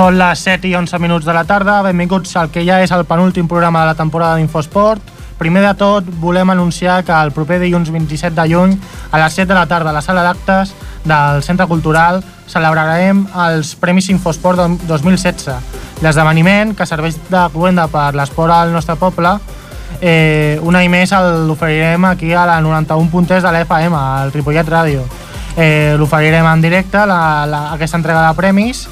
Són les 7 i 11 minuts de la tarda. Benvinguts al que ja és el penúltim programa de la temporada d'Infosport. Primer de tot, volem anunciar que el proper dilluns 27 de juny, a les 7 de la tarda, a la sala d'actes del Centre Cultural, celebrarem els Premis Infosport 2016. L'esdeveniment, que serveix de cluenda per l'esport al nostre poble, eh, un any més l'oferirem aquí a la 91.3 de l'FM, al Ripollet Ràdio. Eh, l'oferirem en directe, la, la, aquesta entrega de premis,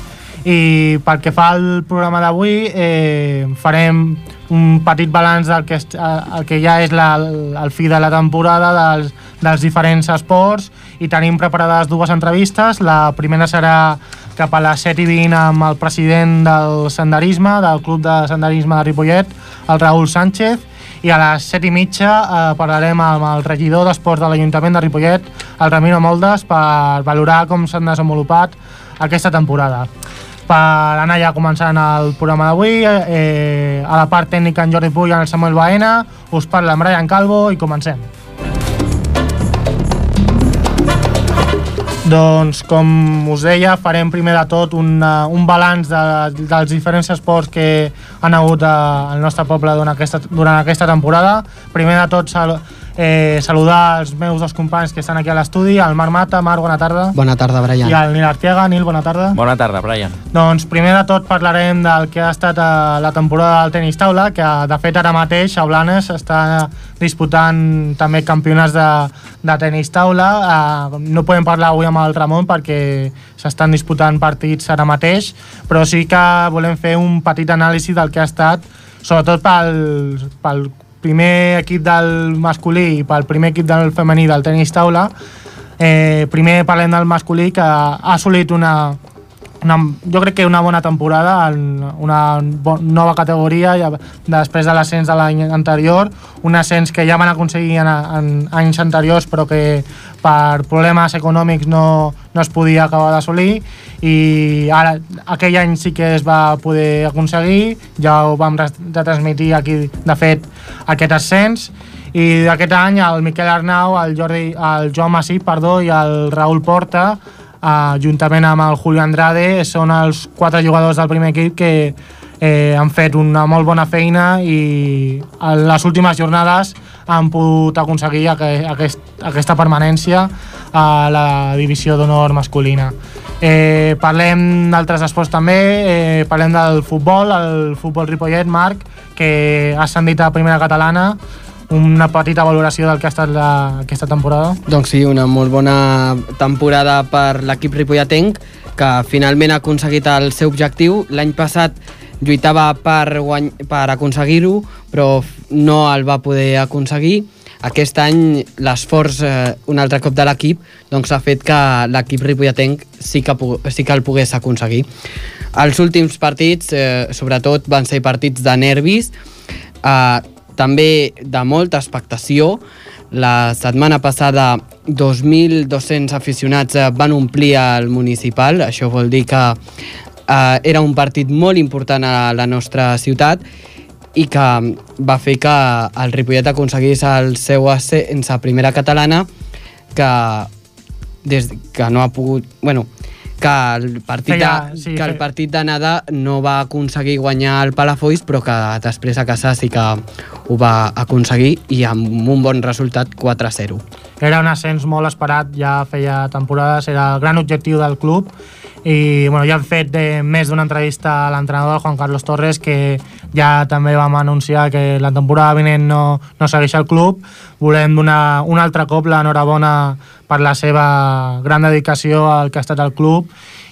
i pel que fa al programa d'avui eh, farem un petit balanç del que, és, el que ja és la, el fi de la temporada dels, dels diferents esports. I tenim preparades dues entrevistes. La primera serà cap a les 7 i 20 amb el president del senderisme, del Club de Senderisme de Ripollet, el Raül Sánchez, i a les 7 i mitja eh, parlarem amb el regidor d'Esports de l'Ajuntament de Ripollet, el Ramiro Moldes, per valorar com s'han desenvolupat aquesta temporada per anar ja començant el programa d'avui. Eh, a la part tècnica en Jordi Puig i en el Samuel Baena, us parla en Brian Calvo i comencem. Doncs, com us deia, farem primer de tot un, un balanç de, dels diferents esports que han hagut al nostre poble durant aquesta, durant aquesta temporada. Primer de tot, sal, eh, saludar els meus dos companys que estan aquí a l'estudi, el Marc Mata. Marc, bona tarda. Bona tarda, Brian. I el Nil Artiega. Nil, bona tarda. Bona tarda, Brian. Doncs primer de tot parlarem del que ha estat eh, la temporada del tenis taula, que de fet ara mateix a Blanes està disputant també campionats de, de tenis taula. Eh, no podem parlar avui amb el Ramon perquè s'estan disputant partits ara mateix, però sí que volem fer un petit anàlisi del que ha estat sobretot pel, pel primer equip del masculí i pel primer equip del femení del tenis taula, eh, primer parlem del masculí que ha assolit una, una, jo crec que una bona temporada en una nova categoria ja, després de l'ascens de l'any anterior un ascens que ja van aconseguir en, en anys anteriors però que per problemes econòmics no, no es podia acabar d'assolir i ara aquell any sí que es va poder aconseguir ja ho vam retransmitir aquí de fet aquest ascens i d'aquest any el Miquel Arnau, el, Jordi, el Joan Massí perdó, i el Raül Porta uh, juntament amb el Julio Andrade, són els quatre jugadors del primer equip que eh, han fet una molt bona feina i en les últimes jornades han pogut aconseguir aquest, aquesta permanència a la divisió d'honor masculina. Eh, parlem d'altres esports també, eh, parlem del futbol, el futbol Ripollet, Marc, que ha ascendit a primera catalana, una petita valoració del que ha estat la, aquesta temporada? Doncs sí, una molt bona temporada per l'equip ripolletenc, que finalment ha aconseguit el seu objectiu. L'any passat lluitava per, per aconseguir-ho, però no el va poder aconseguir. Aquest any l'esforç, eh, un altre cop de l'equip, doncs ha fet que l'equip ripolletenc sí que, sí que el pogués aconseguir. Els últims partits, eh, sobretot, van ser partits de nervis, eh, també de molta expectació. La setmana passada 2.200 aficionats eh, van omplir el municipal, això vol dir que eh, era un partit molt important a la nostra ciutat i que va fer que el Ripollet aconseguís el seu ascens a primera catalana que des que no ha pogut... Bueno, que el partit, Feia, sí, que el partit d'anada no va aconseguir guanyar el Palafolls, però que després a casa sí que ho va aconseguir i amb un bon resultat 4-0. Era un ascens molt esperat, ja feia temporades, era el gran objectiu del club i bueno, ja hem fet de, més d'una entrevista a l'entrenador Juan Carlos Torres que ja també vam anunciar que la temporada vinent no, no segueix el club volem donar un altre cop l'enhorabona per la seva gran dedicació al que ha estat el club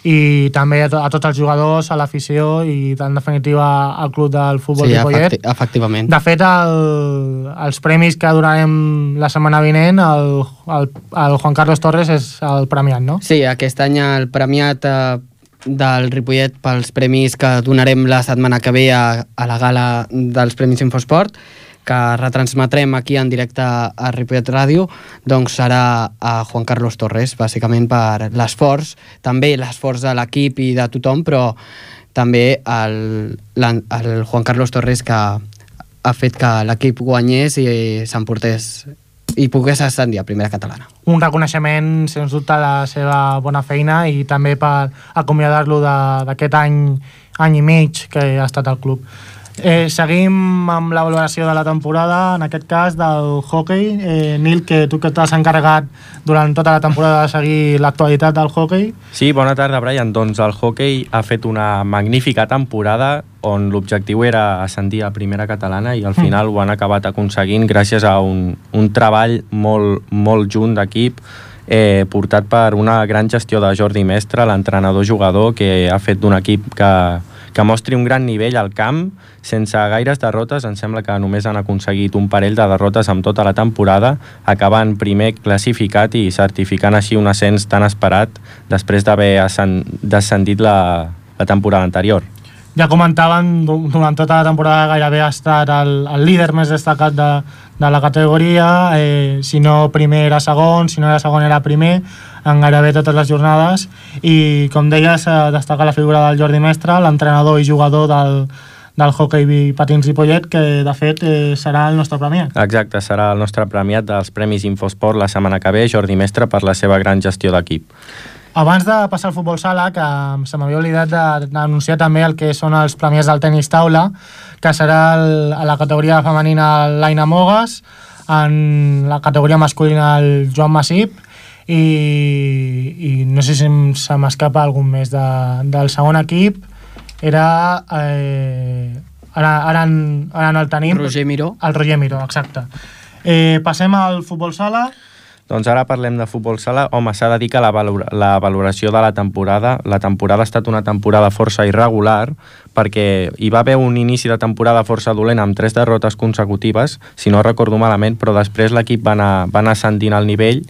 i també a, to a tots els jugadors, a l'afició i en definitiva al club del futbol sí, Ripollet. Efecti efectivament. De fet, el, els premis que donarem la setmana vinent, el, el, el Juan Carlos Torres és el premiat, no? Sí, aquest any el premiat eh, del Ripollet pels premis que donarem la setmana que ve a, a la gala dels Premis Infosport que retransmetrem aquí en directe a Ripollet Ràdio, doncs serà a Juan Carlos Torres, bàsicament per l'esforç, també l'esforç de l'equip i de tothom, però també el, el Juan Carlos Torres que ha fet que l'equip guanyés i s'emportés i pogués ascendir a primera catalana. Un reconeixement, sens dubte, a la seva bona feina i també per acomiadar-lo d'aquest any, any i mig que ha estat al club. Eh, seguim amb la valoració de la temporada, en aquest cas del hockey. Eh, Nil, que tu que t'has encarregat durant tota la temporada de seguir l'actualitat del hockey. Sí, bona tarda, Brian. Doncs el hockey ha fet una magnífica temporada on l'objectiu era ascendir a primera catalana i al final mm. ho han acabat aconseguint gràcies a un, un treball molt, molt junt d'equip eh, portat per una gran gestió de Jordi Mestre, l'entrenador-jugador que ha fet d'un equip que, que mostri un gran nivell al camp, sense gaires derrotes, em sembla que només han aconseguit un parell de derrotes amb tota la temporada, acabant primer classificat i certificant així un ascens tan esperat després d'haver descendit la, la temporada anterior. Ja comentaven, durant tota la temporada gairebé ha estat el, el líder més destacat de, de la categoria, eh, si no primer era segon, si no era segon era primer, en gairebé totes les jornades, i com deies, eh, destaca la figura del Jordi Mestre, l'entrenador i jugador del, del hockey patins Ripollet, que de fet eh, serà el nostre premiat. Exacte, serà el nostre premiat dels Premis Infosport la setmana que ve, Jordi Mestre, per la seva gran gestió d'equip. Abans de passar al futbol sala, que se m'havia oblidat d'anunciar també el que són els premiers del tenis taula, que serà el, a la categoria femenina l'Aina Mogas, en la categoria masculina el Joan Massip, i, i no sé si se m'escapa algun més de, del segon equip, era... Eh, ara, ara, en, ara en el tenim. Roger Miró. El Roger Miró, exacte. Eh, passem al futbol sala. Doncs ara parlem de futbol sala. Home, s'ha de dir que la, valor la valoració de la temporada, la temporada ha estat una temporada força irregular perquè hi va haver un inici de temporada força dolent amb tres derrotes consecutives, si no recordo malament, però després l'equip va, anar, va anar ascendint al nivell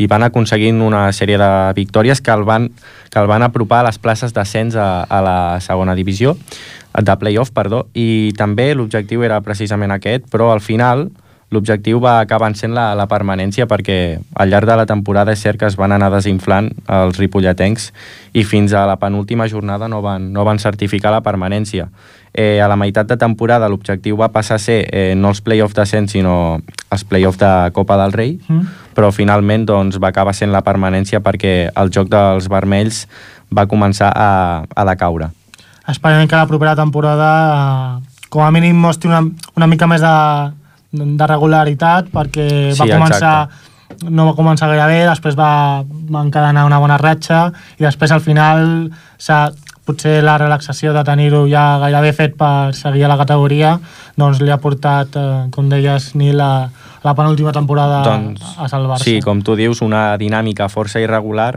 i van aconseguint una sèrie de victòries que el van, que el van apropar a les places d'ascens a, a la segona divisió, de playoff, perdó, i també l'objectiu era precisament aquest, però al final l'objectiu va acabar sent la, la permanència perquè al llarg de la temporada és cert que es van anar desinflant els ripolletencs i fins a la penúltima jornada no van, no van certificar la permanència. Eh, a la meitat de temporada l'objectiu va passar a ser eh, no els play-off d'ascens sinó els play-off de Copa del Rei, mm. Però finalment doncs, va acabar sent la permanència perquè el joc dels vermells va començar a, a decaure. Esperem que la propera temporada eh, com a mínim mostri una, una mica més de, de regularitat perquè sí, va començar exacte. no va començar gaire bé, després va, va encadenar una bona ratxa i després al final potser la relaxació de tenir-ho ja gairebé fet per seguir a la categoria doncs li ha portat, eh, com deies Nil, la, la penúltima temporada doncs, a salvar-se. Sí, com tu dius, una dinàmica força irregular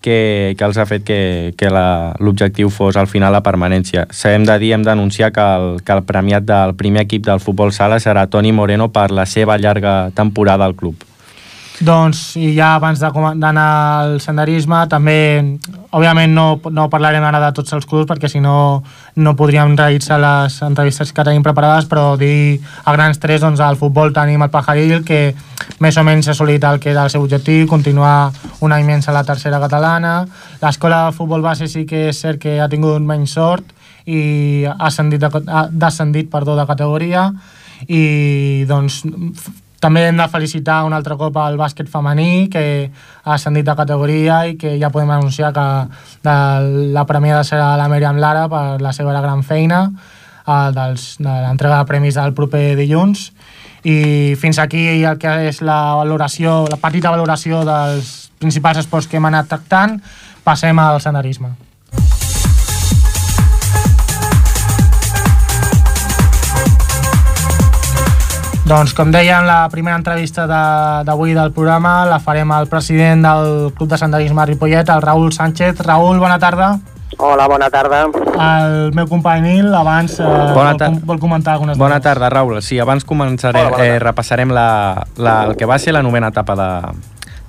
que, que els ha fet que, que l'objectiu fos al final la permanència. Hem de dir, hem d'anunciar que, el, que el premiat del primer equip del futbol sala serà Toni Moreno per la seva llarga temporada al club. Doncs, i ja abans d'anar al senderisme, també, òbviament no, no parlarem ara de tots els clubs perquè si no, no podríem realitzar les entrevistes que tenim preparades, però dir a grans tres, doncs al futbol tenim el Pajaril, que més o menys ha assolit el que era el seu objectiu, continuar un any menys a la tercera catalana. L'escola de futbol base sí que és cert que ha tingut menys sort i ha ascendit de, ha descendit perdó, de categoria i doncs també hem de felicitar un altre cop al bàsquet femení, que ha ascendit de categoria i que ja podem anunciar que de la premiada serà la Mèriam Lara per la seva gran feina eh, dels, de l'entrega de premis del proper dilluns. I fins aquí el que és la valoració, la petita valoració dels principals esports que hem anat tractant, passem al senderisme. Doncs com dèiem, la primera entrevista d'avui de, del programa la farem al president del Club de Senderisme Ripollet, el Raül Sánchez. Raül, bona tarda. Hola, bona tarda. El meu company Nil, abans eh, bona vol, vol comentar algunes Bona tarda, Raül. Sí, abans començaré, Hola, eh, repassarem la, la, el que va ser la novena etapa de,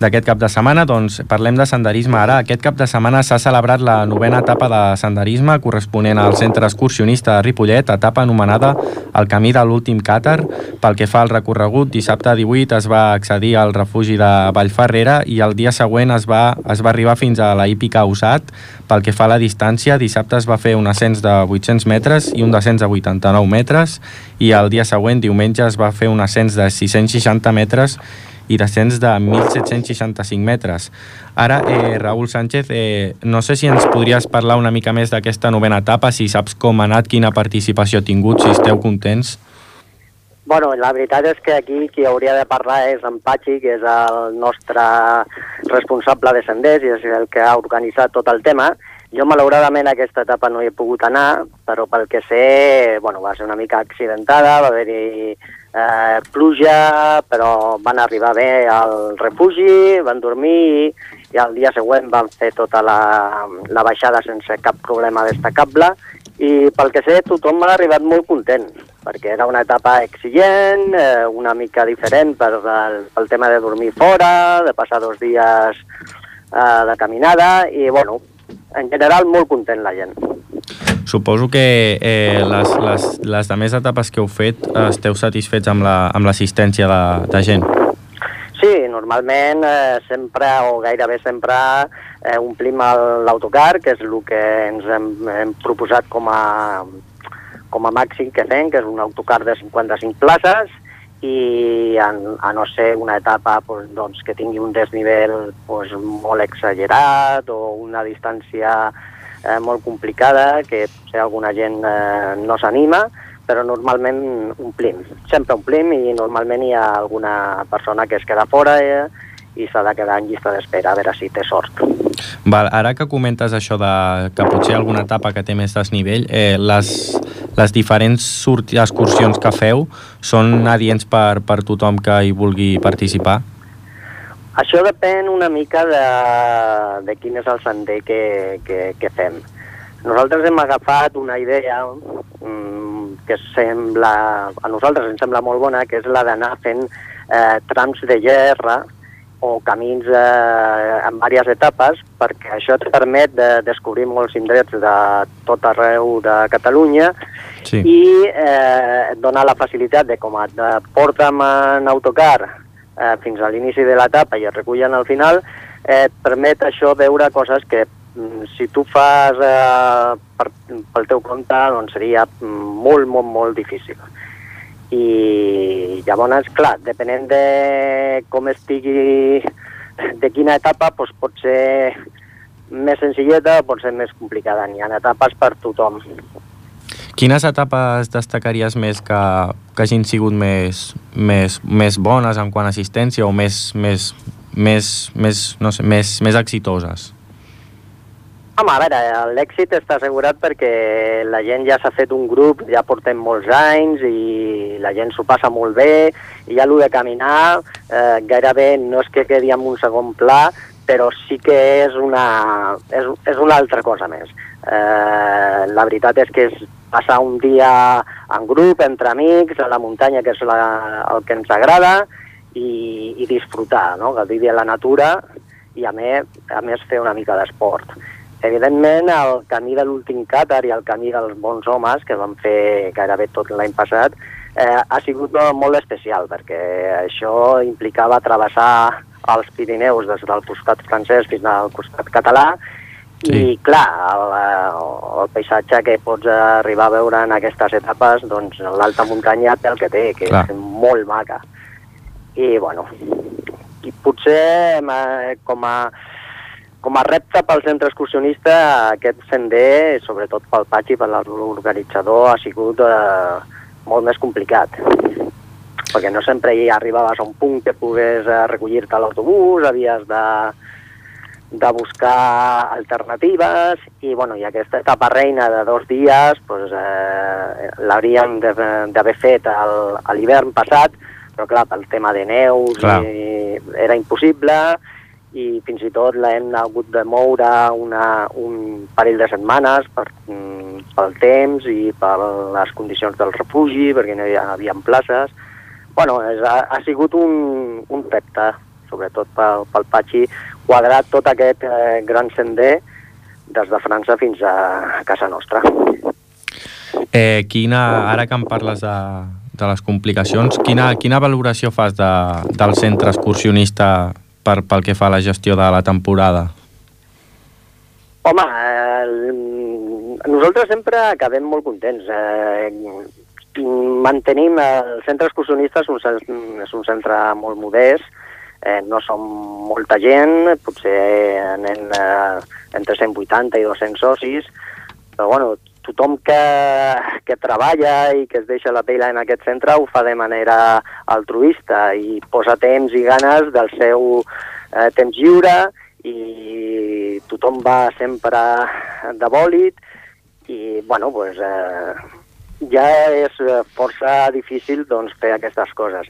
d'aquest cap de setmana, doncs parlem de senderisme ara. Aquest cap de setmana s'ha celebrat la novena etapa de senderisme corresponent al centre excursionista de Ripollet, etapa anomenada el camí de l'últim càter. Pel que fa al recorregut, dissabte 18 es va accedir al refugi de Vallferrera i el dia següent es va, es va arribar fins a la hípica Usat. Pel que fa a la distància, dissabte es va fer un ascens de 800 metres i un descens de 89 metres i el dia següent, diumenge, es va fer un ascens de 660 metres i descens de 1.765 metres. Ara, eh, Raül Sánchez, eh, no sé si ens podries parlar una mica més d'aquesta novena etapa, si saps com ha anat, quina participació ha tingut, si esteu contents. Bueno, la veritat és que aquí qui hauria de parlar és en Patxi, que és el nostre responsable de senders i és el que ha organitzat tot el tema. Jo, malauradament, aquesta etapa no hi he pogut anar, però pel que sé, bueno, va ser una mica accidentada, va haver-hi eh, pluja, però van arribar bé al refugi, van dormir i el dia següent van fer tota la, la baixada sense cap problema destacable i pel que sé tothom ha arribat molt content perquè era una etapa exigent, eh, una mica diferent per, el, pel tema de dormir fora, de passar dos dies eh, de caminada i bueno, en general molt content la gent. Suposo que eh, les, les, les de més etapes que heu fet esteu satisfets amb l'assistència la, amb de, de gent? Sí, normalment eh, sempre o gairebé sempre eh, omplim l'autocar, que és el que ens hem, hem proposat com a, com a màxim que fem, que és un autocar de 55 places, i a, a no ser una etapa pues, doncs, que tingui un desnivell pues, molt exagerat o una distància eh, molt complicada, que potser alguna gent eh, no s'anima, però normalment omplim. Sempre omplim i normalment hi ha alguna persona que es queda fora eh, i s'ha de quedar en llista d'espera a veure si té sort. Val, ara que comentes això de que potser alguna etapa que té més desnivell, eh, les, les diferents excursions que feu són adients per, per tothom que hi vulgui participar? Això depèn una mica de, de quin és el sender que, que, que fem. Nosaltres hem agafat una idea mm, que sembla, a nosaltres ens sembla molt bona, que és la d'anar fent eh, trams de gerra o camins eh, en diverses etapes, perquè això et permet de descobrir molts indrets de tot arreu de Catalunya sí. i eh, et dona la facilitat de com et porta'm en autocar eh, fins a l'inici de l'etapa i et recullen al final, eh, et permet això veure coses que mm, si tu fas eh, per, pel teu compte doncs seria molt, molt, molt difícil i llavors, clar, depenent de com estigui, de quina etapa, doncs pot ser més senzilleta o pot ser més complicada. N'hi ha etapes per tothom. Quines etapes destacaries més que, que hagin sigut més, més, més bones en quant a assistència o més, més, més, més, no sé, més, més exitoses? Home, a veure, l'èxit està assegurat perquè la gent ja s'ha fet un grup, ja portem molts anys i la gent s'ho passa molt bé i ja l'ho de caminar eh, gairebé no és que quedi en un segon pla, però sí que és una, és, és una altra cosa més. Eh, la veritat és que és passar un dia en grup, entre amics, a la muntanya, que és la, el que ens agrada, i, i disfrutar, no? gaudir de la natura i a més, a més fer una mica d'esport. Evidentment, el camí de l'últim càtar i el camí dels bons homes, que vam fer gairebé tot l'any passat, eh, ha sigut molt especial, perquè això implicava travessar els Pirineus des del costat francès fins al costat català, sí. i clar, el, el paisatge que pots arribar a veure en aquestes etapes, doncs l'alta muntanya té el que té, que clar. és molt maca. I bueno, i potser com a com a repte pel centre excursionista, aquest sender, sobretot pel Patxi, per l'organitzador, ha sigut eh, molt més complicat. Perquè no sempre hi arribaves a un punt que pogués eh, recollir-te l'autobús, havies de, de buscar alternatives i, bueno, i aquesta etapa reina de dos dies pues, eh, l'hauríem d'haver fet al, a l'hivern passat, però clar, pel tema de neus clar. i, era impossible, i fins i tot l'hem hagut de moure una, un parell de setmanes per, mm, pel temps i per les condicions del refugi, perquè no hi havia places. bueno, és, ha, ha sigut un, un repte, sobretot pel, pel Patxi, quadrat tot aquest eh, gran sender des de França fins a casa nostra. Eh, quina, ara que em parles de, de les complicacions, quina, quina valoració fas de, del centre excursionista per, pel que fa a la gestió de la temporada? Home, eh, nosaltres sempre acabem molt contents. Eh, mantenim el centre excursionista, és un, és un centre molt modest, eh, no som molta gent, potser anem eh, entre 180 i 200 socis, però bueno, tothom que, que treballa i que es deixa la pell en aquest centre ho fa de manera altruista i posa temps i ganes del seu eh, temps lliure i tothom va sempre de bòlit i, bueno, pues, eh, ja és força difícil doncs, fer aquestes coses.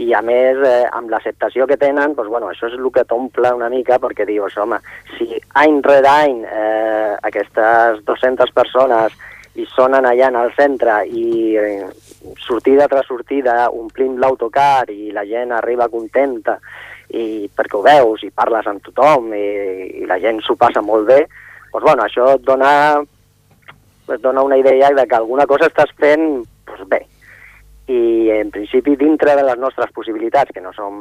I, a més, eh, amb l'acceptació que tenen, doncs, bueno, això és el que t'omple una mica, perquè dius, home, si any rere any eh, aquestes 200 persones i sonen allà en el centre i eh, sortida tras sortida omplim l'autocar i la gent arriba contenta i perquè ho veus i parles amb tothom i, i la gent s'ho passa molt bé, doncs, bueno, això et dona et dona una idea de que alguna cosa estàs fent doncs bé. I en principi dintre de les nostres possibilitats, que no som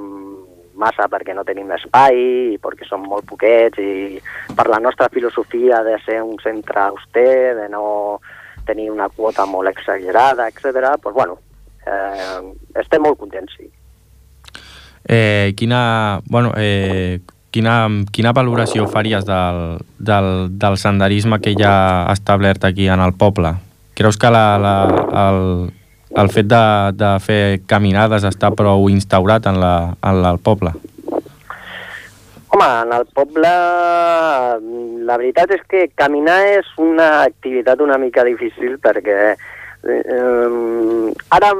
massa perquè no tenim espai i perquè som molt poquets i per la nostra filosofia de ser un centre auster, de no tenir una quota molt exagerada, etc. doncs bueno, eh, estem molt contents, sí. Eh, quina, bueno, eh, quina, quina valoració faries del, del, del senderisme que ja ha establert aquí en el poble? Creus que la, la, el, el fet de, de fer caminades està prou instaurat en, la, en el poble? Home, en el poble la veritat és que caminar és una activitat una mica difícil perquè eh, ara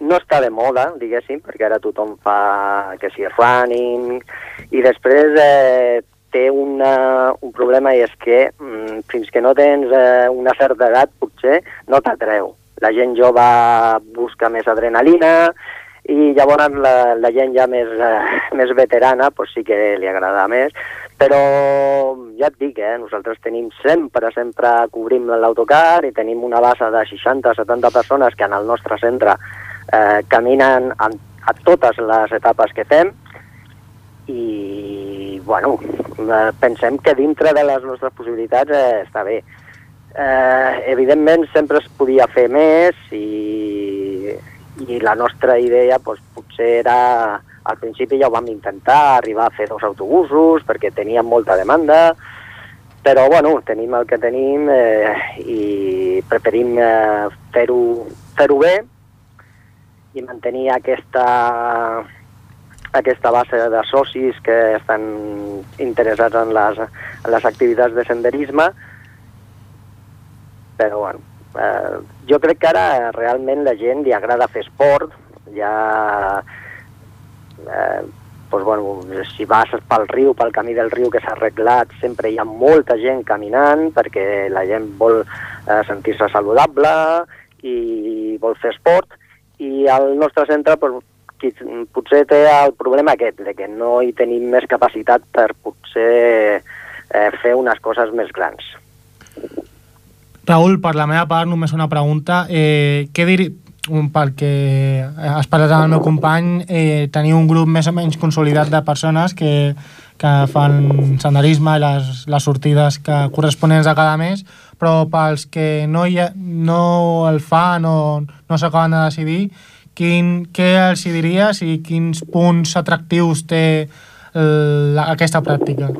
no està de moda, diguéssim, perquè ara tothom fa que si running, i després eh, té una, un problema i és que mm, fins que no tens eh, una certa edat potser no t'atreu. La gent jove busca més adrenalina i llavors la, la gent ja més, eh, més veterana pues sí que li agrada més, però ja et dic, eh, nosaltres tenim sempre, sempre cobrim l'autocar i tenim una base de 60-70 persones que en el nostre centre eh, caminen a, a totes les etapes que fem i, bueno, eh, pensem que dintre de les nostres possibilitats eh, està bé. Eh, evidentment, sempre es podia fer més i, i la nostra idea doncs, potser era, al principi ja ho vam intentar, arribar a fer dos autobusos perquè teníem molta demanda, però bueno, tenim el que tenim eh, i preferim eh, fer-ho fer, bé i mantenir aquesta, aquesta base de socis que estan interessats en les, en les activitats de senderisme, però bueno, eh, jo crec que ara realment la gent li agrada fer esport, ja eh, doncs, bueno, si vas pel riu, pel camí del riu que s'ha arreglat, sempre hi ha molta gent caminant perquè la gent vol eh, sentir-se saludable i vol fer esport i al nostre centre doncs, potser té el problema aquest, de que no hi tenim més capacitat per potser eh, fer unes coses més grans. Raül, per la meva part, només una pregunta. Eh, què dir pel que has parlat amb el meu company, eh, teniu un grup més o menys consolidat de persones que, que fan senderisme i les, les sortides que corresponents a cada mes, però pels que no, hi ha, no el fan o no s'acaben de decidir, quin, què els diries i quins punts atractius té la, aquesta pràctica?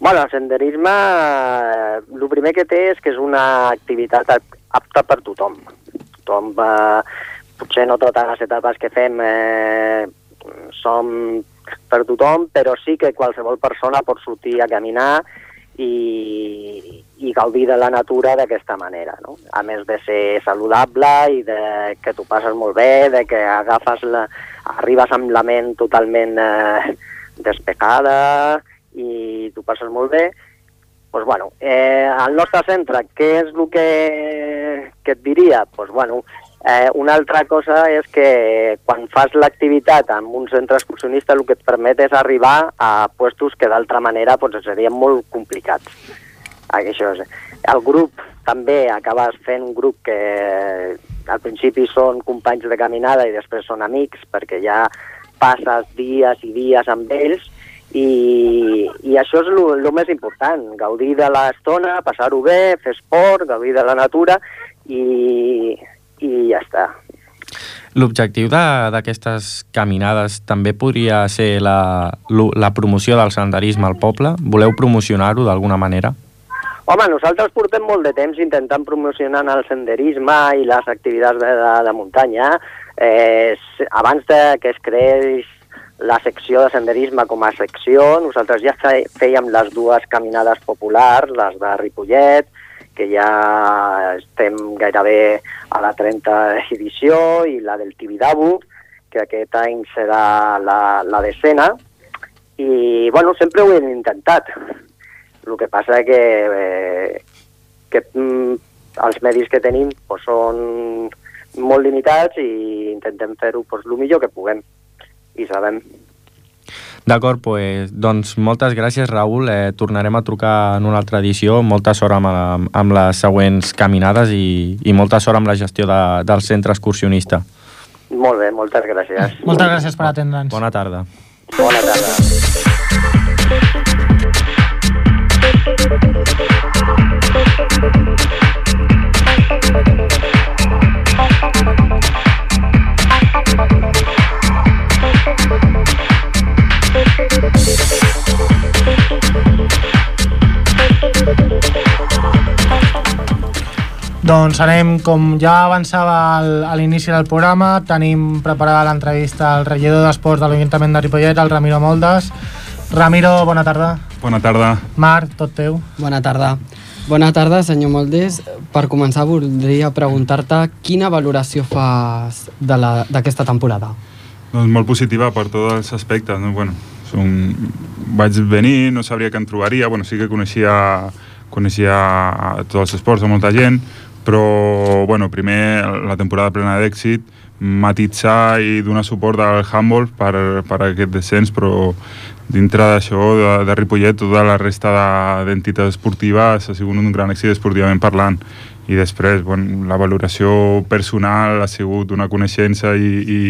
Bueno, el senderisme, eh, el primer que té és que és una activitat apta per tothom. Tothom, eh, potser no totes les etapes que fem eh, som per tothom, però sí que qualsevol persona pot sortir a caminar i, i gaudir de la natura d'aquesta manera, no? A més de ser saludable i de que t'ho passes molt bé, de que agafes la, arribes amb la ment totalment eh, despejada i t'ho passes molt bé, pues bueno, eh, al nostre centre, què és el que, que et diria? Pues bueno, Eh, una altra cosa és que quan fas l'activitat en un centre excursionista el que et permet és arribar a puestos que d'altra manera doncs, serien molt complicats. Això és. El grup també acabes fent un grup que al principi són companys de caminada i després són amics perquè ja passes dies i dies amb ells i, i això és el més important, gaudir de l'estona, passar-ho bé, fer esport, gaudir de la natura i, i ja està. L'objectiu d'aquestes caminades també podria ser la, la promoció del senderisme al poble? Voleu promocionar-ho d'alguna manera? Home, nosaltres portem molt de temps intentant promocionar el senderisme i les activitats de, de, de muntanya. Eh, abans de que es creés la secció de senderisme com a secció, nosaltres ja fèiem les dues caminades populars, les de Ripollet, que ja estem gairebé a la 30 edició, i la del Tibidabo, que aquest any serà la, la decena. I, bueno, sempre ho hem intentat. El que passa que, eh, que mm, els medis que tenim pues, són molt limitats i intentem fer-ho pues, el millor que puguem i sabem. D'acord, pues, doncs moltes gràcies, Raül. Eh, tornarem a trucar en una altra edició. Molta sort amb, la- amb les següents caminades i, i molta sort amb la gestió de, del centre excursionista. Molt bé, moltes gràcies. Moltes gràcies per atendre'ns. Bona tarda. Bona tarda. Doncs anem, com ja avançava al, a l'inici del programa, tenim preparada l'entrevista al regidor d'Esports de l'Ajuntament de Ripollet, el Ramiro Moldes. Ramiro, bona tarda. Bona tarda. Marc, tot teu. Bona tarda. Bona tarda, senyor Moldes. Per començar, voldria preguntar-te quina valoració fas de la- d'aquesta temporada? Doncs molt positiva per tots els aspectes. No? Bueno, som... Vaig venir, no sabria què em trobaria. Bueno, sí que coneixia, coneixia tots els esports, molta gent, però bueno, primer la temporada plena d'èxit, matitzar i donar suport al handball per, per aquest descens, però dintre d'això, de, de Ripollet, tota la resta de- d'entitats esportives ha sigut un gran èxit esportivament parlant. I després, bueno, la valoració personal ha sigut una coneixença i, i,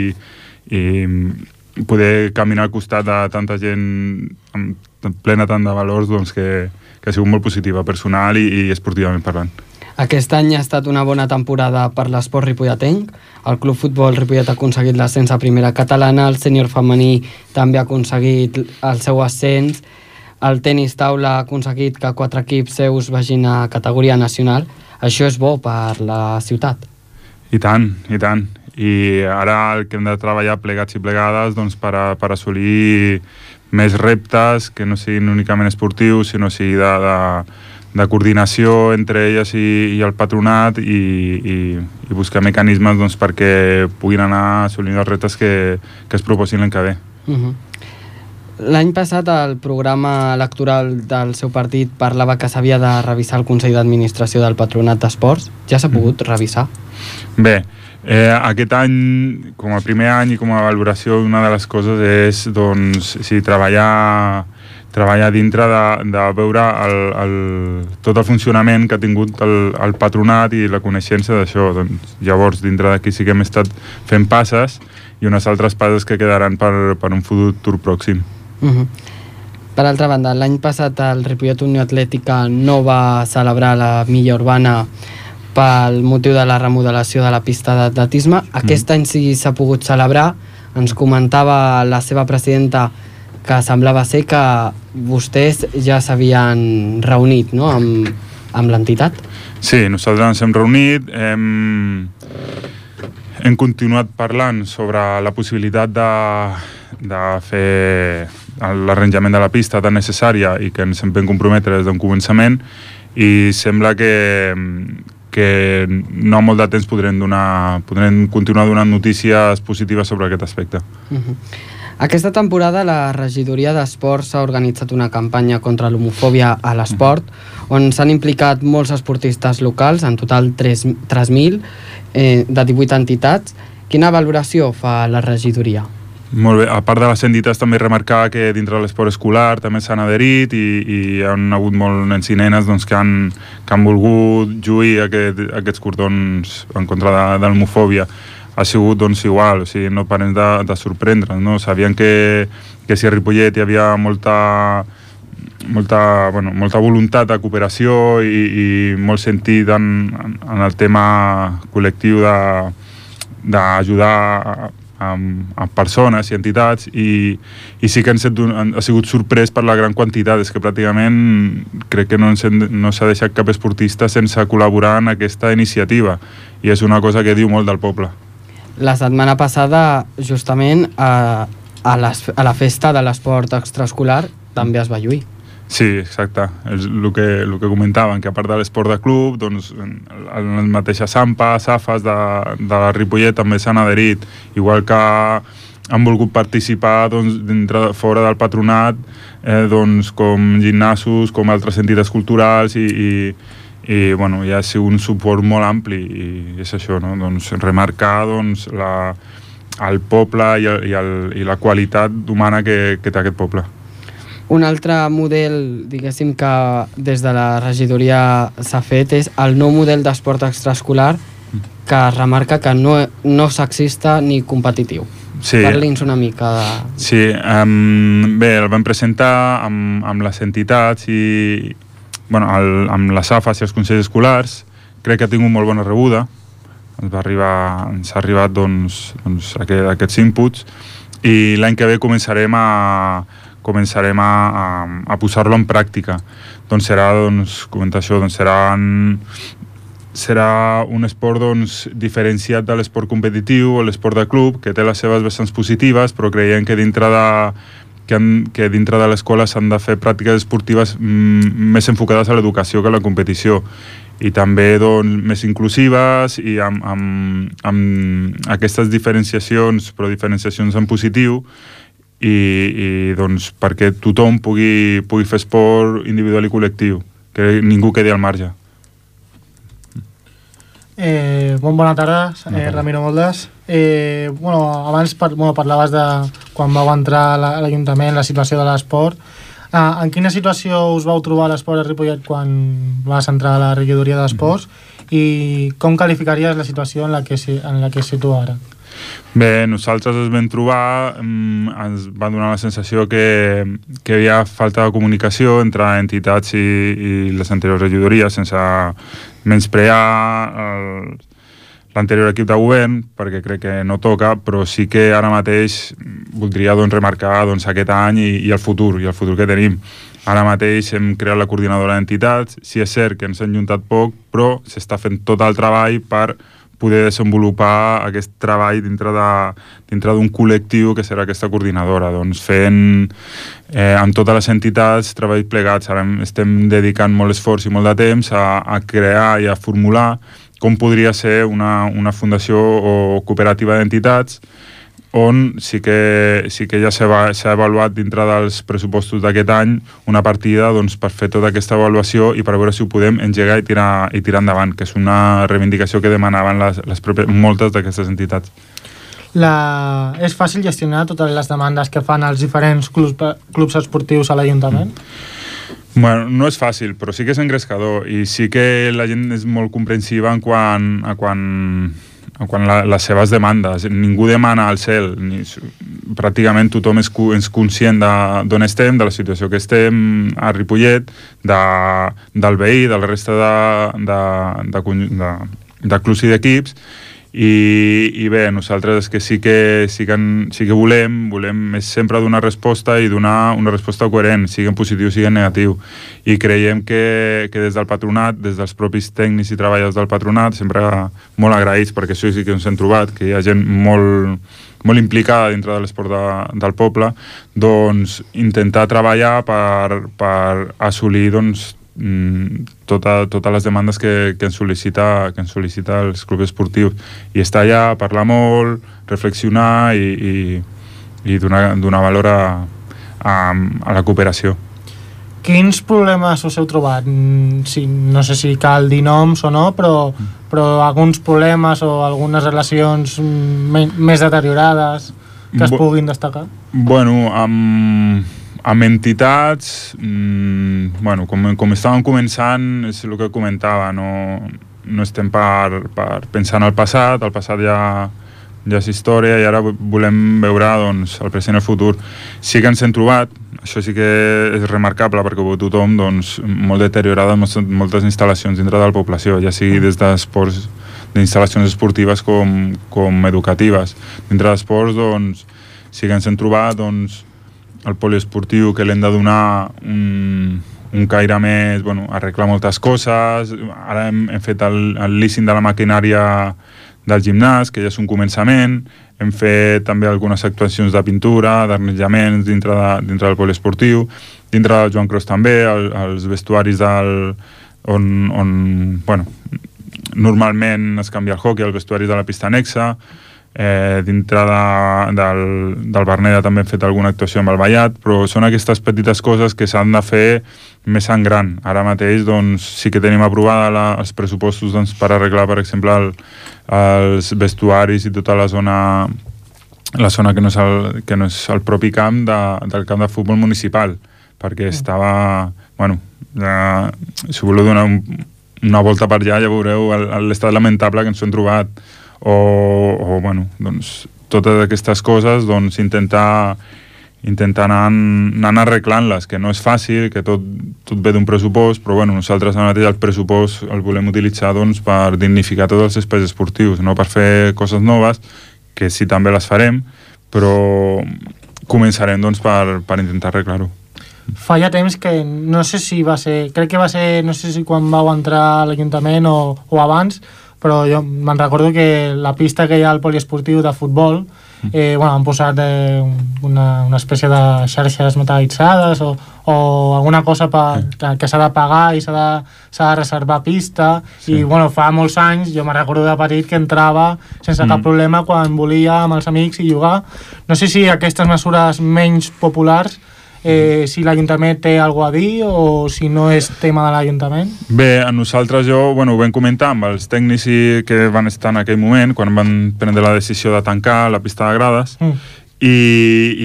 i poder caminar al costat de tanta gent amb, plena tant de valors doncs que, que ha sigut molt positiva, personal i, i esportivament parlant. Aquest any ha estat una bona temporada per l'esport ripolletenc. El Club Futbol Ripollet ha aconseguit l'ascens a primera catalana, el sènior femení també ha aconseguit el seu ascens, el tenis taula ha aconseguit que quatre equips seus vagin a categoria nacional. Això és bo per la ciutat. I tant, i tant. I ara el que hem de treballar plegats i plegades doncs, per, a, per assolir més reptes que no siguin únicament esportius, sinó sigui de, de, de coordinació entre elles i, i el patronat i, i, i buscar mecanismes doncs, perquè puguin anar assolint els reptes que, que es proposin l'any que ve. Uh -huh. L'any passat el programa electoral del seu partit parlava que s'havia de revisar el Consell d'Administració del Patronat d'Esports. Ja s'ha pogut revisar? Bé, eh, aquest any, com a primer any i com a valoració, una de les coses és doncs, sí, treballar, treballar dintre de, de veure el, el, tot el funcionament que ha tingut el, el patronat i la coneixença d'això. Doncs, llavors, dintre d'aquí sí que hem estat fent passes i unes altres passes que quedaran per, per un futur pròxim. Uh -huh. Per altra banda, l'any passat el Ripollet Unió Atlètica no va celebrar la milla urbana pel motiu de la remodelació de la pista d'atletisme. Aquest any sí s'ha pogut celebrar. Ens comentava la seva presidenta que semblava ser que vostès ja s'havien reunit no? amb, amb l'entitat. Sí, nosaltres ens hem reunit, hem, hem continuat parlant sobre la possibilitat de, de fer l'arranjament de la pista tan necessària i que ens hem ben comprometre des d'un començament i sembla que, que no molt de temps podrem, donar, podrem continuar donant notícies positives sobre aquest aspecte. Uh -huh. Aquesta temporada la regidoria d'Esports ha organitzat una campanya contra l'homofòbia a l'esport on s'han implicat molts esportistes locals, en total 3 3.000 eh, de 18 entitats. Quina valoració fa la regidoria? Molt bé, a part de les entitats també remarcar que dintre de l'esport escolar també s'han adherit i, i hi ha hagut molts nens i nenes doncs, que, han, que han volgut lluir aquest, aquests cordons en contra de, de l'homofòbia ha sigut doncs, igual, o sigui, no parem de, de sorprendre'ns, no? Sabien que, que si a Ripollet hi havia molta, molta, bueno, molta voluntat de cooperació i, i molt sentit en, en el tema col·lectiu de, d'ajudar amb, amb persones i entitats i, i sí que set, han, ha sigut sorprès per la gran quantitat, és que pràcticament crec que no, no s'ha deixat cap esportista sense col·laborar en aquesta iniciativa i és una cosa que diu molt del poble. La setmana passada, justament, a, a, les, a la festa de l'esport extraescolar també es va lluir. Sí, exacte. És el que, el que comentaven, que a part de l'esport de club, doncs, les mateixes SAMPA, SAFAs de, de la Ripollet també s'han adherit, igual que han volgut participar doncs, dintre, fora del patronat eh, doncs, com gimnasos, com altres entitats culturals i, i, i bueno, hi ha sigut un suport molt ampli i és això, no? doncs, remarcar doncs, la, el poble i, el, i, el, i la qualitat humana que, que té aquest poble. Un altre model, diguéssim, que des de la regidoria s'ha fet és el nou model d'esport extraescolar que remarca que no, no sexista ni competitiu. Sí. Parli'ns una mica de... Sí, um, bé, el vam presentar amb, amb les entitats i bueno, el, amb les AFAs i els consells escolars. Crec que ha tingut molt bona rebuda. Ens va arribar, ens ha arribat doncs, doncs aquest, aquests inputs i l'any que ve començarem a, començarem a, a, a posar-lo en pràctica. Doncs serà, doncs, comentar això, doncs seran serà un esport doncs, diferenciat de l'esport competitiu o l'esport de club, que té les seves vessants positives, però creiem que dintre de, que, han, que dintre de l'escola s'han de fer pràctiques esportives mm, més enfocades a l'educació que a la competició i també doncs, més inclusives i amb, amb, amb aquestes diferenciacions, però diferenciacions en positiu, i, i doncs, perquè tothom pugui, pugui fer esport individual i col·lectiu, que ningú quedi al marge. Eh, bon, bona tarda, eh, Ramiro Moldes. Eh, bueno, abans par bueno, parlaves de quan vau entrar a l'Ajuntament, la situació de l'esport. Ah, en quina situació us vau trobar l'esport a Ripollet quan vas entrar a la regidoria d'esports mm -hmm. i com qualificaries la situació en la que, en la que es situa ara? Bé, nosaltres ens vam trobar, mm, ens va donar la sensació que, que hi havia falta de comunicació entre entitats i, i les anteriors regidories, sense menysprear l'anterior equip de govern, perquè crec que no toca, però sí que ara mateix voldria doncs, remarcar doncs, aquest any i, i el futur, i el futur que tenim. Ara mateix hem creat la coordinadora d'entitats, sí és cert que ens hem juntat poc, però s'està fent tot el treball per poder desenvolupar aquest treball dintre d'un col·lectiu que serà aquesta coordinadora, doncs fent eh, amb totes les entitats treballs plegats. Ara estem dedicant molt esforç i molt de temps a, a crear i a formular com podria ser una, una fundació o cooperativa d'entitats on sí que, sí que ja s'ha avaluat dintre dels pressupostos d'aquest any una partida doncs, per fer tota aquesta avaluació i per veure si ho podem engegar i tirar, i tirar endavant, que és una reivindicació que demanaven les, les propes, moltes d'aquestes entitats. La... És fàcil gestionar totes les demandes que fan els diferents clubs, clubs esportius a l'Ajuntament? Bueno, no és fàcil, però sí que és engrescador i sí que la gent és molt comprensiva en quan, a quan quan la, les seves demandes. Ningú demana al cel, ni, pràcticament tothom és, és conscient d'on estem, de la situació que estem a Ripollet, de, del veí, de la resta de, de, de, de, de clubs i d'equips, i, i bé, nosaltres és que sí que, sí que, sí que volem, volem és sempre donar resposta i donar una resposta coherent, sigui en positiu, sigui en negatiu. I creiem que, que des del patronat, des dels propis tècnics i treballadors del patronat, sempre molt agraïts, perquè això sí que ens hem trobat, que hi ha gent molt, molt implicada dintre de l'esport de, del poble, doncs intentar treballar per, per assolir doncs, tota, totes les demandes que, que, ens sol·licita, que ens sol·licita els clubs esportius i estar allà, parlar molt, reflexionar i, i, i donar, donar valor a, a, a la cooperació. Quins problemes us heu trobat? Mm, sí, no sé si cal dir noms o no, però, però alguns problemes o algunes relacions més deteriorades que es puguin destacar? Bueno, amb amb entitats, mmm, bueno, com, com estàvem començant, és el que comentava, no, no estem per, per pensar en el passat, el passat ja, ja és història i ara volem veure doncs, el present i el futur. Sí que ens hem trobat, això sí que és remarcable perquè ho tothom doncs, molt deteriorada moltes, instal·lacions dintre de la població, ja sigui des d'esports d'instal·lacions esportives com, com educatives. Dintre d'esports, doncs, sí que ens hem trobat doncs, el poliesportiu que l'hem de donar un, un caire més, bueno, arreglar moltes coses, ara hem, hem fet el, el leasing de la maquinària del gimnàs, que ja és un començament, hem fet també algunes actuacions de pintura, d'arnejaments dintre, de, dintre del poliesportiu, dintre del Joan Cros també, el, els vestuaris del, on, on bueno, normalment es canvia el hockey, el vestuari de la pista anexa, eh, dintre de, del, del Berneda també hem fet alguna actuació amb el Ballat, però són aquestes petites coses que s'han de fer més en gran. Ara mateix doncs, sí que tenim aprovada la, els pressupostos doncs, per arreglar, per exemple, el, els vestuaris i tota la zona la zona que no és el, que no és el propi camp de, del camp de futbol municipal perquè mm. estava bueno, ja, si voleu donar un, una volta per allà ja veureu l'estat lamentable que ens hem trobat o, o bueno, doncs, totes aquestes coses doncs, intentar intentar anar, anar arreglant-les, que no és fàcil, que tot, tot ve d'un pressupost, però bueno, nosaltres ara mateix el pressupost el volem utilitzar doncs, per dignificar tots els espais esportius, no per fer coses noves, que sí també les farem, però començarem doncs, per, per intentar arreglar-ho. Fa ja temps que no sé si va ser, crec que va ser, no sé si quan vau entrar a l'Ajuntament o, o abans, però jo me'n recordo que la pista que hi ha al poliesportiu de futbol eh, bueno, han posat eh, una, una espècie de xarxes metal·litzades o, o alguna cosa pa, que, que s'ha de pagar i s'ha de, de reservar pista sí. i bueno, fa molts anys jo me'n recordo de petit que entrava sense mm. cap problema quan volia amb els amics i jugar no sé si aquestes mesures menys populars eh, si l'Ajuntament té alguna a dir o si no és tema de l'Ajuntament? Bé, a nosaltres jo, bueno, ho vam comentar amb els tècnics que van estar en aquell moment, quan van prendre la decisió de tancar la pista de grades, mm. i,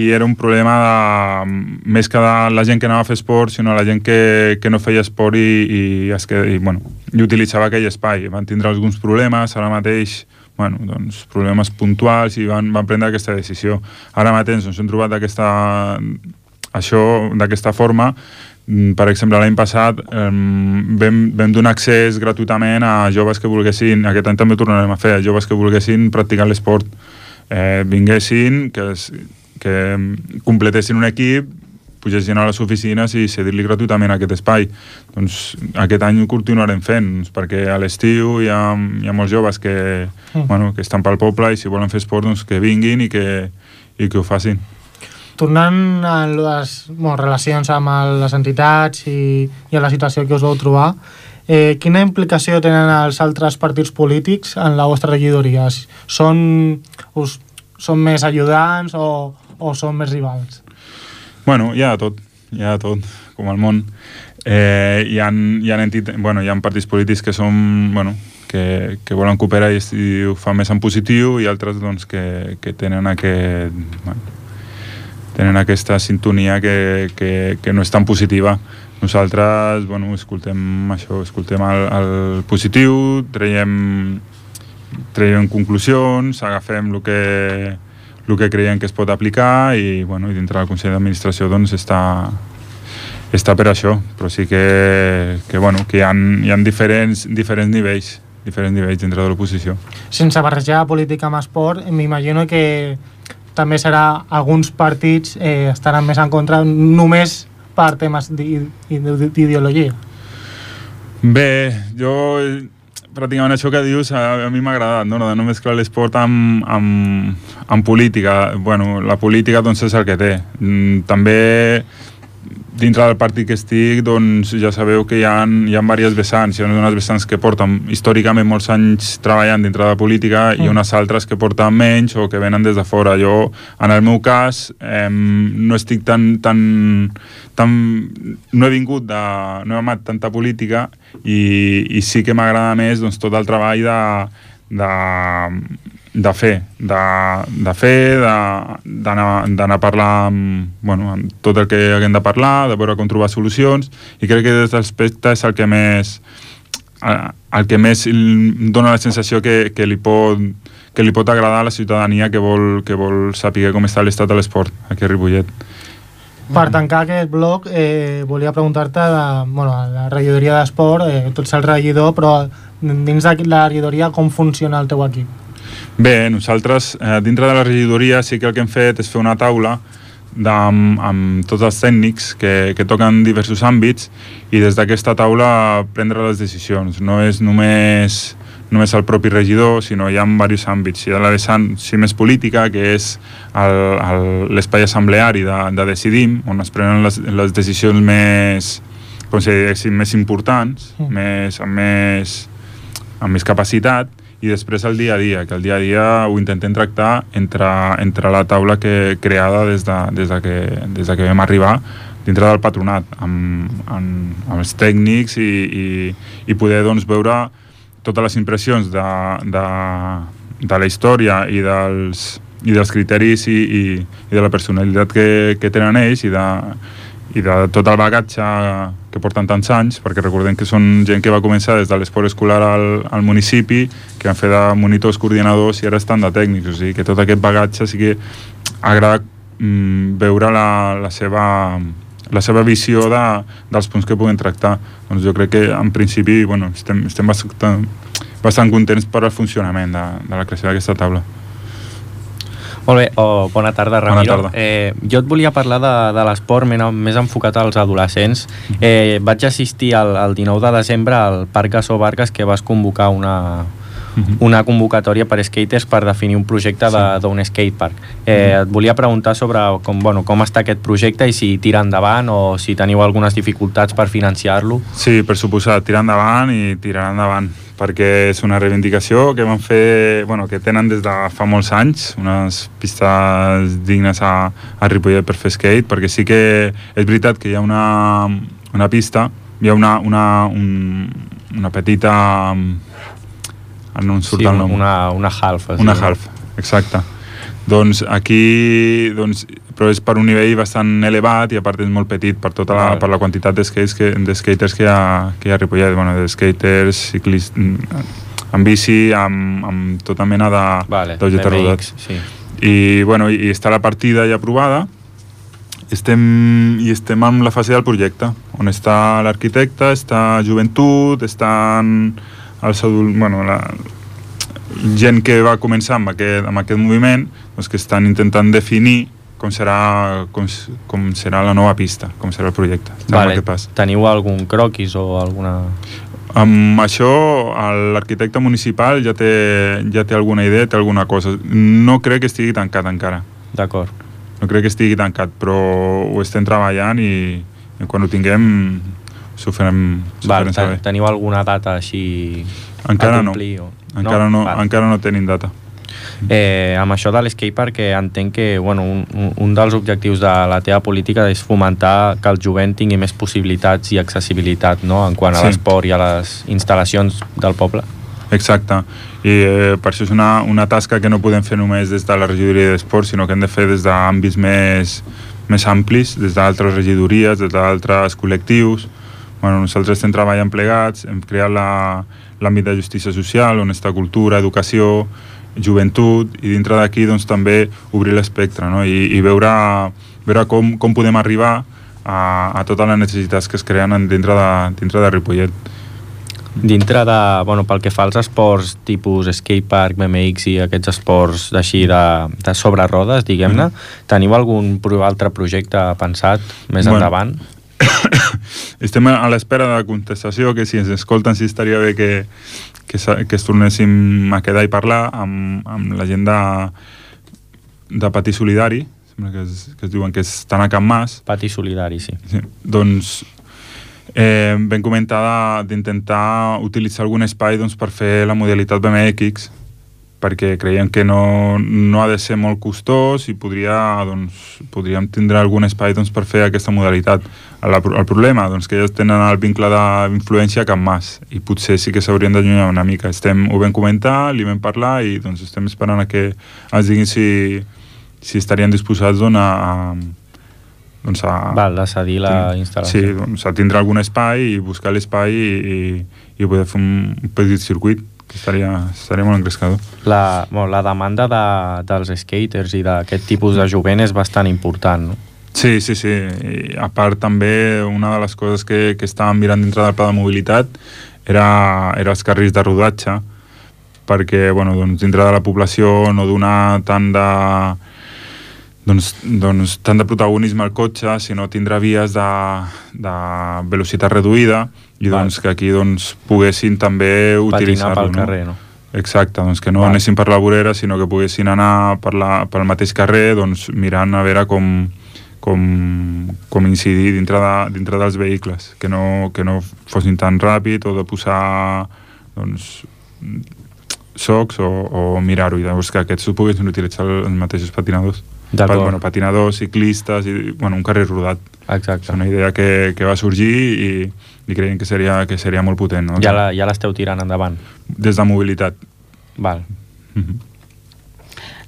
i era un problema de, més que de la gent que anava a fer esport, sinó la gent que, que no feia esport i, i, es que, i, bueno, i utilitzava aquell espai. Van tindre alguns problemes, ara mateix bueno, doncs, problemes puntuals i van, van prendre aquesta decisió. Ara mateix ens hem trobat aquesta això d'aquesta forma mm, per exemple, l'any passat eh, vam, vam donar accés gratuïtament a joves que volguessin, aquest any també ho tornarem a fer, a joves que volguessin practicar l'esport. Eh, vinguessin, que, es, que completessin un equip, pugessin a les oficines i cedir-li gratuïtament aquest espai. Doncs aquest any ho continuarem fent, doncs, perquè a l'estiu hi, ha, hi ha molts joves que, mm. bueno, que estan pel poble i si volen fer esport doncs que vinguin i que, i que ho facin tornant a les bueno, relacions amb les entitats i, i a la situació que us vau trobar, eh, quina implicació tenen els altres partits polítics en la vostra regidoria? Són, us, són més ajudants o, o són més rivals? Bueno, hi ha tot, hi ha tot, com al món. Eh, hi, ha, hi, ha entit... bueno, hi ha partits polítics que són, bueno, que, que volen cooperar i, i ho fan més en positiu i altres doncs, que, que tenen aquest... Bueno, tenen aquesta sintonia que, que, que no és tan positiva. Nosaltres, bueno, escoltem això, escoltem el, el positiu, traiem, traiem conclusions, agafem el que, el que creiem que es pot aplicar i, bueno, i dintre del Consell d'Administració doncs està, està per això, però sí que, que, bueno, que hi ha, hi ha diferents, diferents nivells diferents nivells dintre de l'oposició. Sense barrejar política amb esport, m'imagino que també serà alguns partits eh, estaran més en contra només per temes d'ideologia. Bé, jo pràcticament això que dius a, a mi m'ha agradat, no? de no mesclar l'esport amb, amb, amb política. Bueno, la política doncs és el que té. Mm, també dintre del partit que estic, doncs ja sabeu que hi ha, hi ha diverses vessants. Hi ha unes vessants que porten històricament molts anys treballant dintre de la política mm. i unes altres que porten menys o que venen des de fora. Jo, en el meu cas, eh, no estic tan, tan, tan... no he vingut de... no he amat tanta política i, i sí que m'agrada més doncs, tot el treball de, de de fer, de, de fer, d'anar a parlar amb, bueno, amb tot el que haguem de parlar, de veure com trobar solucions, i crec que des d'aspecte és el que més el que més dona la sensació que, que, li pot, que li pot agradar a la ciutadania que vol, que vol saber com està l'estat de l'esport aquí a Ripollet. Per tancar aquest bloc, eh, volia preguntar-te de, bueno, la regidoria d'esport, eh, tu ets el regidor, però dins de la regidoria com funciona el teu equip? Bé, nosaltres eh, dintre de la regidoria sí que el que hem fet és fer una taula de, amb, amb tots els tècnics que, que toquen diversos àmbits i des d'aquesta taula prendre les decisions. No és només només el propi regidor, sinó hi ha diversos àmbits. Hi ha la vessant sí, més política, que és l'espai assembleari de, de Decidim, on es prenen les, les decisions més, com si diguéssim, més importants, mm. més, amb, més, amb més capacitat, i després el dia a dia, que el dia a dia ho intentem tractar entre, entre la taula que creada des de, des de, que, des de que vam arribar dintre del patronat, amb, amb, amb els tècnics i, i, i poder doncs, veure totes les impressions de, de, de la història i dels, i dels criteris i, i, i de la personalitat que, que tenen ells i de, i de tot el bagatge que porten tants anys, perquè recordem que són gent que va començar des de l'esport escolar al, al municipi, que han fet de monitors coordinadors i ara estan de tècnics, o sigui que tot aquest bagatge sí que agrada mm, veure la, la, seva, la seva visió de, dels punts que puguem tractar. Doncs jo crec que en principi bueno, estem, estem bastant, bastant contents per al funcionament de, de la creació d'aquesta taula. Molt bé, oh, bona tarda, Ramiro. Bona tarda. Eh, jo et volia parlar de, de l'esport més enfocat als adolescents. Eh, vaig assistir el, el 19 de desembre al Parc Gasó Vargas que vas convocar una, mhm. una convocatòria per skaters per definir un projecte d'un sí. skatepark. Eh, et volia preguntar sobre com, bueno, com està aquest projecte i si tira endavant o si teniu algunes dificultats per financiar-lo. Sí, per suposat, tirar endavant i tirar endavant perquè és una reivindicació que van fer, bueno, que tenen des de fa molts anys, unes pistes dignes a, a Ripollet per fer skate, perquè sí que és veritat que hi ha una, una pista, hi ha una, una, un, una petita... No em surt sí, el nom. Una, una half. Una half, exacte. Doncs aquí doncs, però és per un nivell bastant elevat i a part és molt petit per tota la, per la quantitat de, skates que, de skaters que hi ha, que hi ha a Ripollet, bueno, de skaters, ciclistes, amb bici, amb, amb tota mena de vale, rodats. Sí. I, bueno, i, i està la partida ja aprovada, estem, i estem en la fase del projecte, on està l'arquitecte, està joventut, estan els adults, bueno, la, gent que va començar amb aquest, amb aquest moviment, doncs que estan intentant definir com serà, com, com serà la nova pista, com serà el projecte. Vale. Teniu algun croquis o alguna... Amb això l'arquitecte municipal ja té, ja té alguna idea, té alguna cosa. No crec que estigui tancat encara. D'acord. No crec que estigui tancat, però ho estem treballant i, i quan ho tinguem s'ho farem, Val, farem saber. Teniu alguna data així encara a complir? No. O... Encara no, no encara no tenim data. Eh, amb això de l'skatepark que entenc que bueno, un, un dels objectius de la teva política és fomentar que el jovent tingui més possibilitats i accessibilitat no? en quant a sí. l'esport i a les instal·lacions del poble. Exacte, i eh, per això és una, una tasca que no podem fer només des de la regidoria d'esport, sinó que hem de fer des d'àmbits més, més amplis, des d'altres regidories, des d'altres col·lectius. Bueno, nosaltres estem treballant plegats, hem creat l'àmbit la, de justícia social, on està cultura, educació, joventut i dintre d'aquí doncs, també obrir l'espectre no? I, i veure, veure com, com podem arribar a, a totes les necessitats que es creen dintre de, dintre de Ripollet. Dintre de, bueno, pel que fa als esports tipus skatepark, BMX i aquests esports així de, de sobre rodes, diguem-ne, mm -hmm. teniu algun altre projecte pensat més bueno, endavant? estem a l'espera de la contestació, que si ens escolten sí estaria bé que, que, que es tornéssim a quedar i parlar amb, amb la gent de, de Patí Solidari, sembla que es, que es diuen que és a Can Mas. Patí Solidari, sí. sí. Doncs eh, vam comentar d'intentar utilitzar algun espai doncs, per fer la modalitat BMX, perquè creiem que no, no ha de ser molt costós i podria, doncs, podríem tindre algun espai doncs, per fer aquesta modalitat. El, el problema doncs, que ells tenen el vincle d'influència Can Mas i potser sí que s'haurien d'allunyar una mica. Estem, ho vam comentar, li vam parlar i doncs, estem esperant a que ens diguin si, si estarien disposats doncs, a, doncs a... Val, a cedir la instal·lació. Sí, doncs a tindre algun espai i buscar l'espai i, i, i poder fer un petit circuit estaria, estaria molt engrescador. La, bueno, la demanda de, dels skaters i d'aquest tipus de jovent és bastant important, no? Sí, sí, sí. I a part també una de les coses que, que estàvem mirant dintre del pla de mobilitat era, era els carrils de rodatge perquè bueno, doncs, dintre de la població no donar tant de, doncs, doncs, tant de protagonisme al cotxe, sinó tindre vies de, de velocitat reduïda i doncs, que aquí doncs, poguessin també Patinar utilitzar-lo. pel no? carrer, no? Exacte, doncs que no Val. anessin per la vorera, sinó que poguessin anar per la, pel mateix carrer doncs, mirant a veure com, com, com incidir dintre, de, dintre dels vehicles, que no, que no fossin tan ràpid o de posar doncs, socs o, o mirar-ho, i llavors que aquests ho poguessin utilitzar els mateixos patinadors. D'acord. bueno, patinadors, ciclistes, i bueno, un carrer rodat. Exacte. És una idea que, que va sorgir i, i creiem que seria, que seria molt potent. No? Ja la- ja l'esteu tirant endavant. Des de mobilitat. Val. Mhm.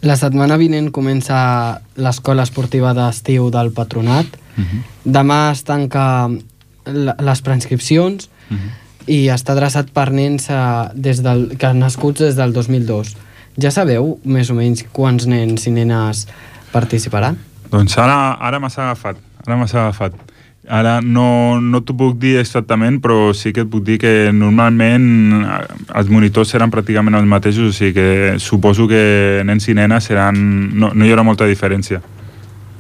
La setmana vinent comença l'escola esportiva d'estiu del Patronat. Mhm. Demà es tanca les preinscripcions Mhm. i està adreçat per nens eh, des del, que han nascuts des del 2002. Ja sabeu més o menys quants nens i nenes participaran? Doncs ara, ara m'has agafat, ara m'has agafat. Ara no, no t'ho puc dir exactament, però sí que et puc dir que normalment eh, els monitors seran pràcticament els mateixos, o sigui que suposo que nens i nenes seran... No, no hi haurà molta diferència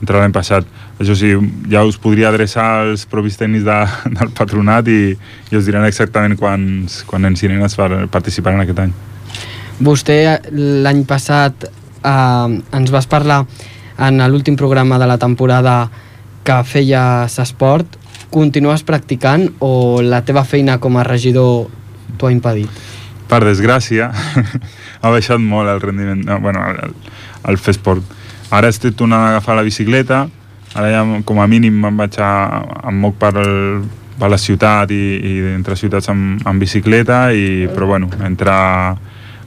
entre l'any passat. Això sí, ja us podria adreçar als propis tècnics de, del patronat i, i us diran exactament quants, quants nens i nenes par- participaran aquest any. Vostè l'any passat eh, ens vas parlar en l'últim programa de la temporada que feies esport. Continues practicant o la teva feina com a regidor t'ho ha impedit? per desgràcia, ha baixat molt el rendiment, no, bueno, el, el fer esport. Ara estic tornant a agafar la bicicleta, ara ja com a mínim me'n vaig a, em moc per, el, per la ciutat i, i entre ciutats amb, amb bicicleta, i, però bueno, entre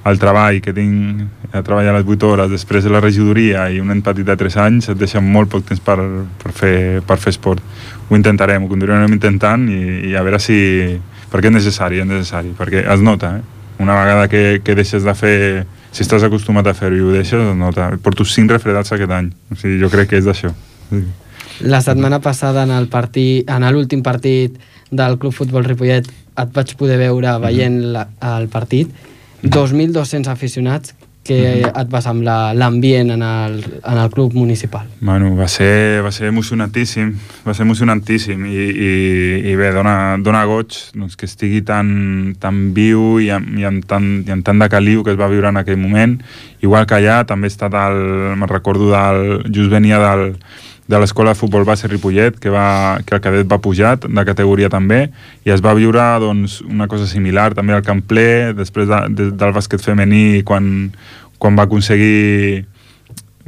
el treball que tinc a treballar les 8 hores, després de la regidoria i un nen petit de 3 anys, et deixa molt poc temps per, per, fer, per fer esport. Ho intentarem, ho continuarem intentant i, i a veure si... Perquè és necessari, és necessari, perquè es nota, eh? Una vegada que, que deixes de fer... Si estàs acostumat a fer-ho i ho deixes, es nota. Porto 5 refredats aquest any. O sigui, jo crec que és d'això. Sí. La setmana passada en el partit, en l'últim partit del Club Futbol Ripollet et vaig poder veure veient la, el partit 2.200 aficionats que et va semblar l'ambient en, el, en el club municipal. Bueno, va ser, va ser emocionantíssim, va ser emocionantíssim. I, i, i bé, dona, dona goig doncs, que estigui tan, tan viu i amb, i, amb tant, i amb tant de caliu que es va viure en aquell moment. Igual que allà també he estat, el, me'n recordo, del, just venia del, de l'escola de futbol base Ripollet, que, va, que el cadet va pujar de categoria també, i es va viure doncs, una cosa similar també al Camp Ple, després de, de, del bàsquet femení, quan, quan va aconseguir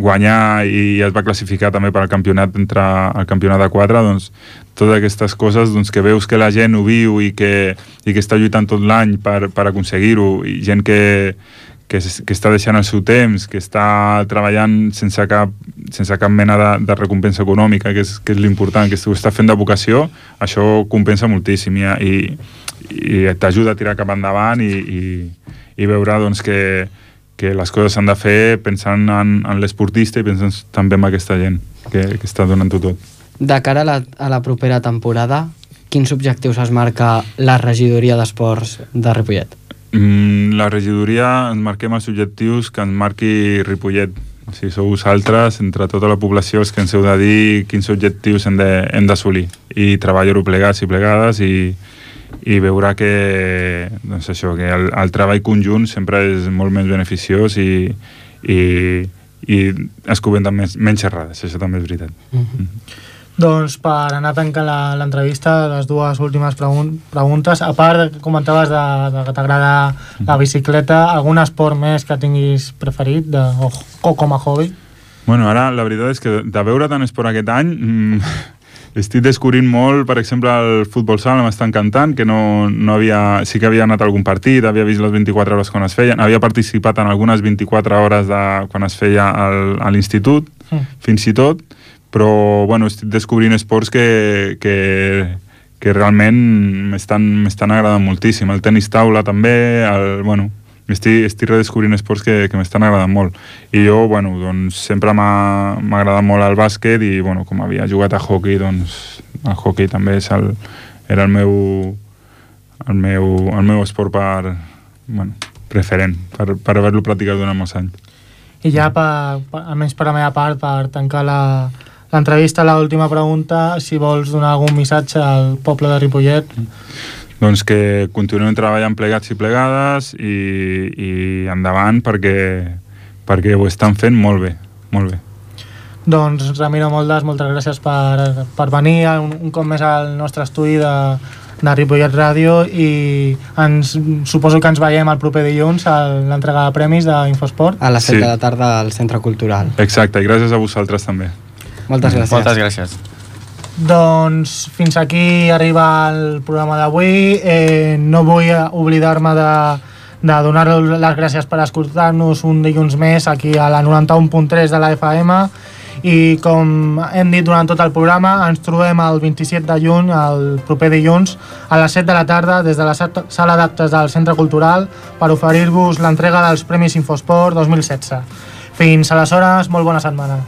guanyar i es va classificar també per al campionat entre el campionat de 4 doncs totes aquestes coses doncs, que veus que la gent ho viu i que, i que està lluitant tot l'any per, per aconseguir-ho i gent que, que, que està deixant el seu temps, que està treballant sense cap, sense cap mena de, de recompensa econòmica, que és, que és l'important, que ho està fent de vocació, això compensa moltíssim i, i, i t'ajuda a tirar cap endavant i, i, i veure doncs, que, que les coses s'han de fer pensant en, en l'esportista i pensant també en aquesta gent que, que està donant-ho tot. de cara a la, a la propera temporada quins objectius es marca la regidoria d'esports de Ripollet? Mm, la regidoria ens marquem els objectius que ens marqui Ripollet. Sigui, sou vosaltres, entre tota la població, els que ens heu de dir quins objectius hem d'assolir i treballar-ho plegats i plegades i, i veure que, doncs això, que el, el treball conjunt sempre és molt més beneficiós i, i, i es comenten més, menys xerrades, això també és veritat. Doncs per anar tancant la- l'entrevista, les dues últimes pregun preguntes. A part, que comentaves de, de que t'agrada la bicicleta, algun esport més que tinguis preferit de, o, o com a hobby? Bueno, ara la veritat és que de veure tant esport aquest any mm, estic descobrint molt, per exemple, el futbol sala m'està encantant, que no, no havia, sí que havia anat a algun partit, havia vist les 24 hores quan es feien, havia participat en algunes 24 hores de, quan es feia al, a l'institut, Mm. fins i tot, però bueno, estic descobrint esports que, que, que realment m'estan agradant moltíssim. El tenis taula també, el, bueno, estic, estic redescobrint esports que, que m'estan agradant molt. I jo, bueno, doncs sempre m'ha agradat molt el bàsquet i, bueno, com havia jugat a hockey, doncs el hockey també és el, era el meu, el meu, el meu esport per, bueno, preferent, per, per haver-lo practicat durant molts anys. I ja, per, per, almenys per la meva part, per tancar la- l'entrevista, l'última pregunta, si vols donar algun missatge al poble de Ripollet. Doncs que continuem treballant plegats i plegades i, i endavant perquè, perquè ho estan fent molt bé, molt bé. Doncs Ramiro Moldes, moltes gràcies per, per venir un, un cop més al nostre estudi de, de Ripollet Ràdio i ens, suposo que ens veiem el proper dilluns a l'entrega de premis d'Infosport. A les 7 Sí. de la tarda al Centre Cultural. Exacte, i gràcies a vosaltres també. Moltes gràcies. Moltes gràcies. Doncs fins aquí arriba el programa d'avui. Eh, no vull oblidar-me de, de donar-vos les gràcies per escoltar-nos un dilluns més aquí a la 91.3 de la FM i com hem dit durant tot el programa ens trobem el 27 de juny el proper dilluns a les 7 de la tarda des de la sala d'actes del Centre Cultural per oferir-vos l'entrega dels Premis Infosport 2016 fins aleshores, molt bona setmana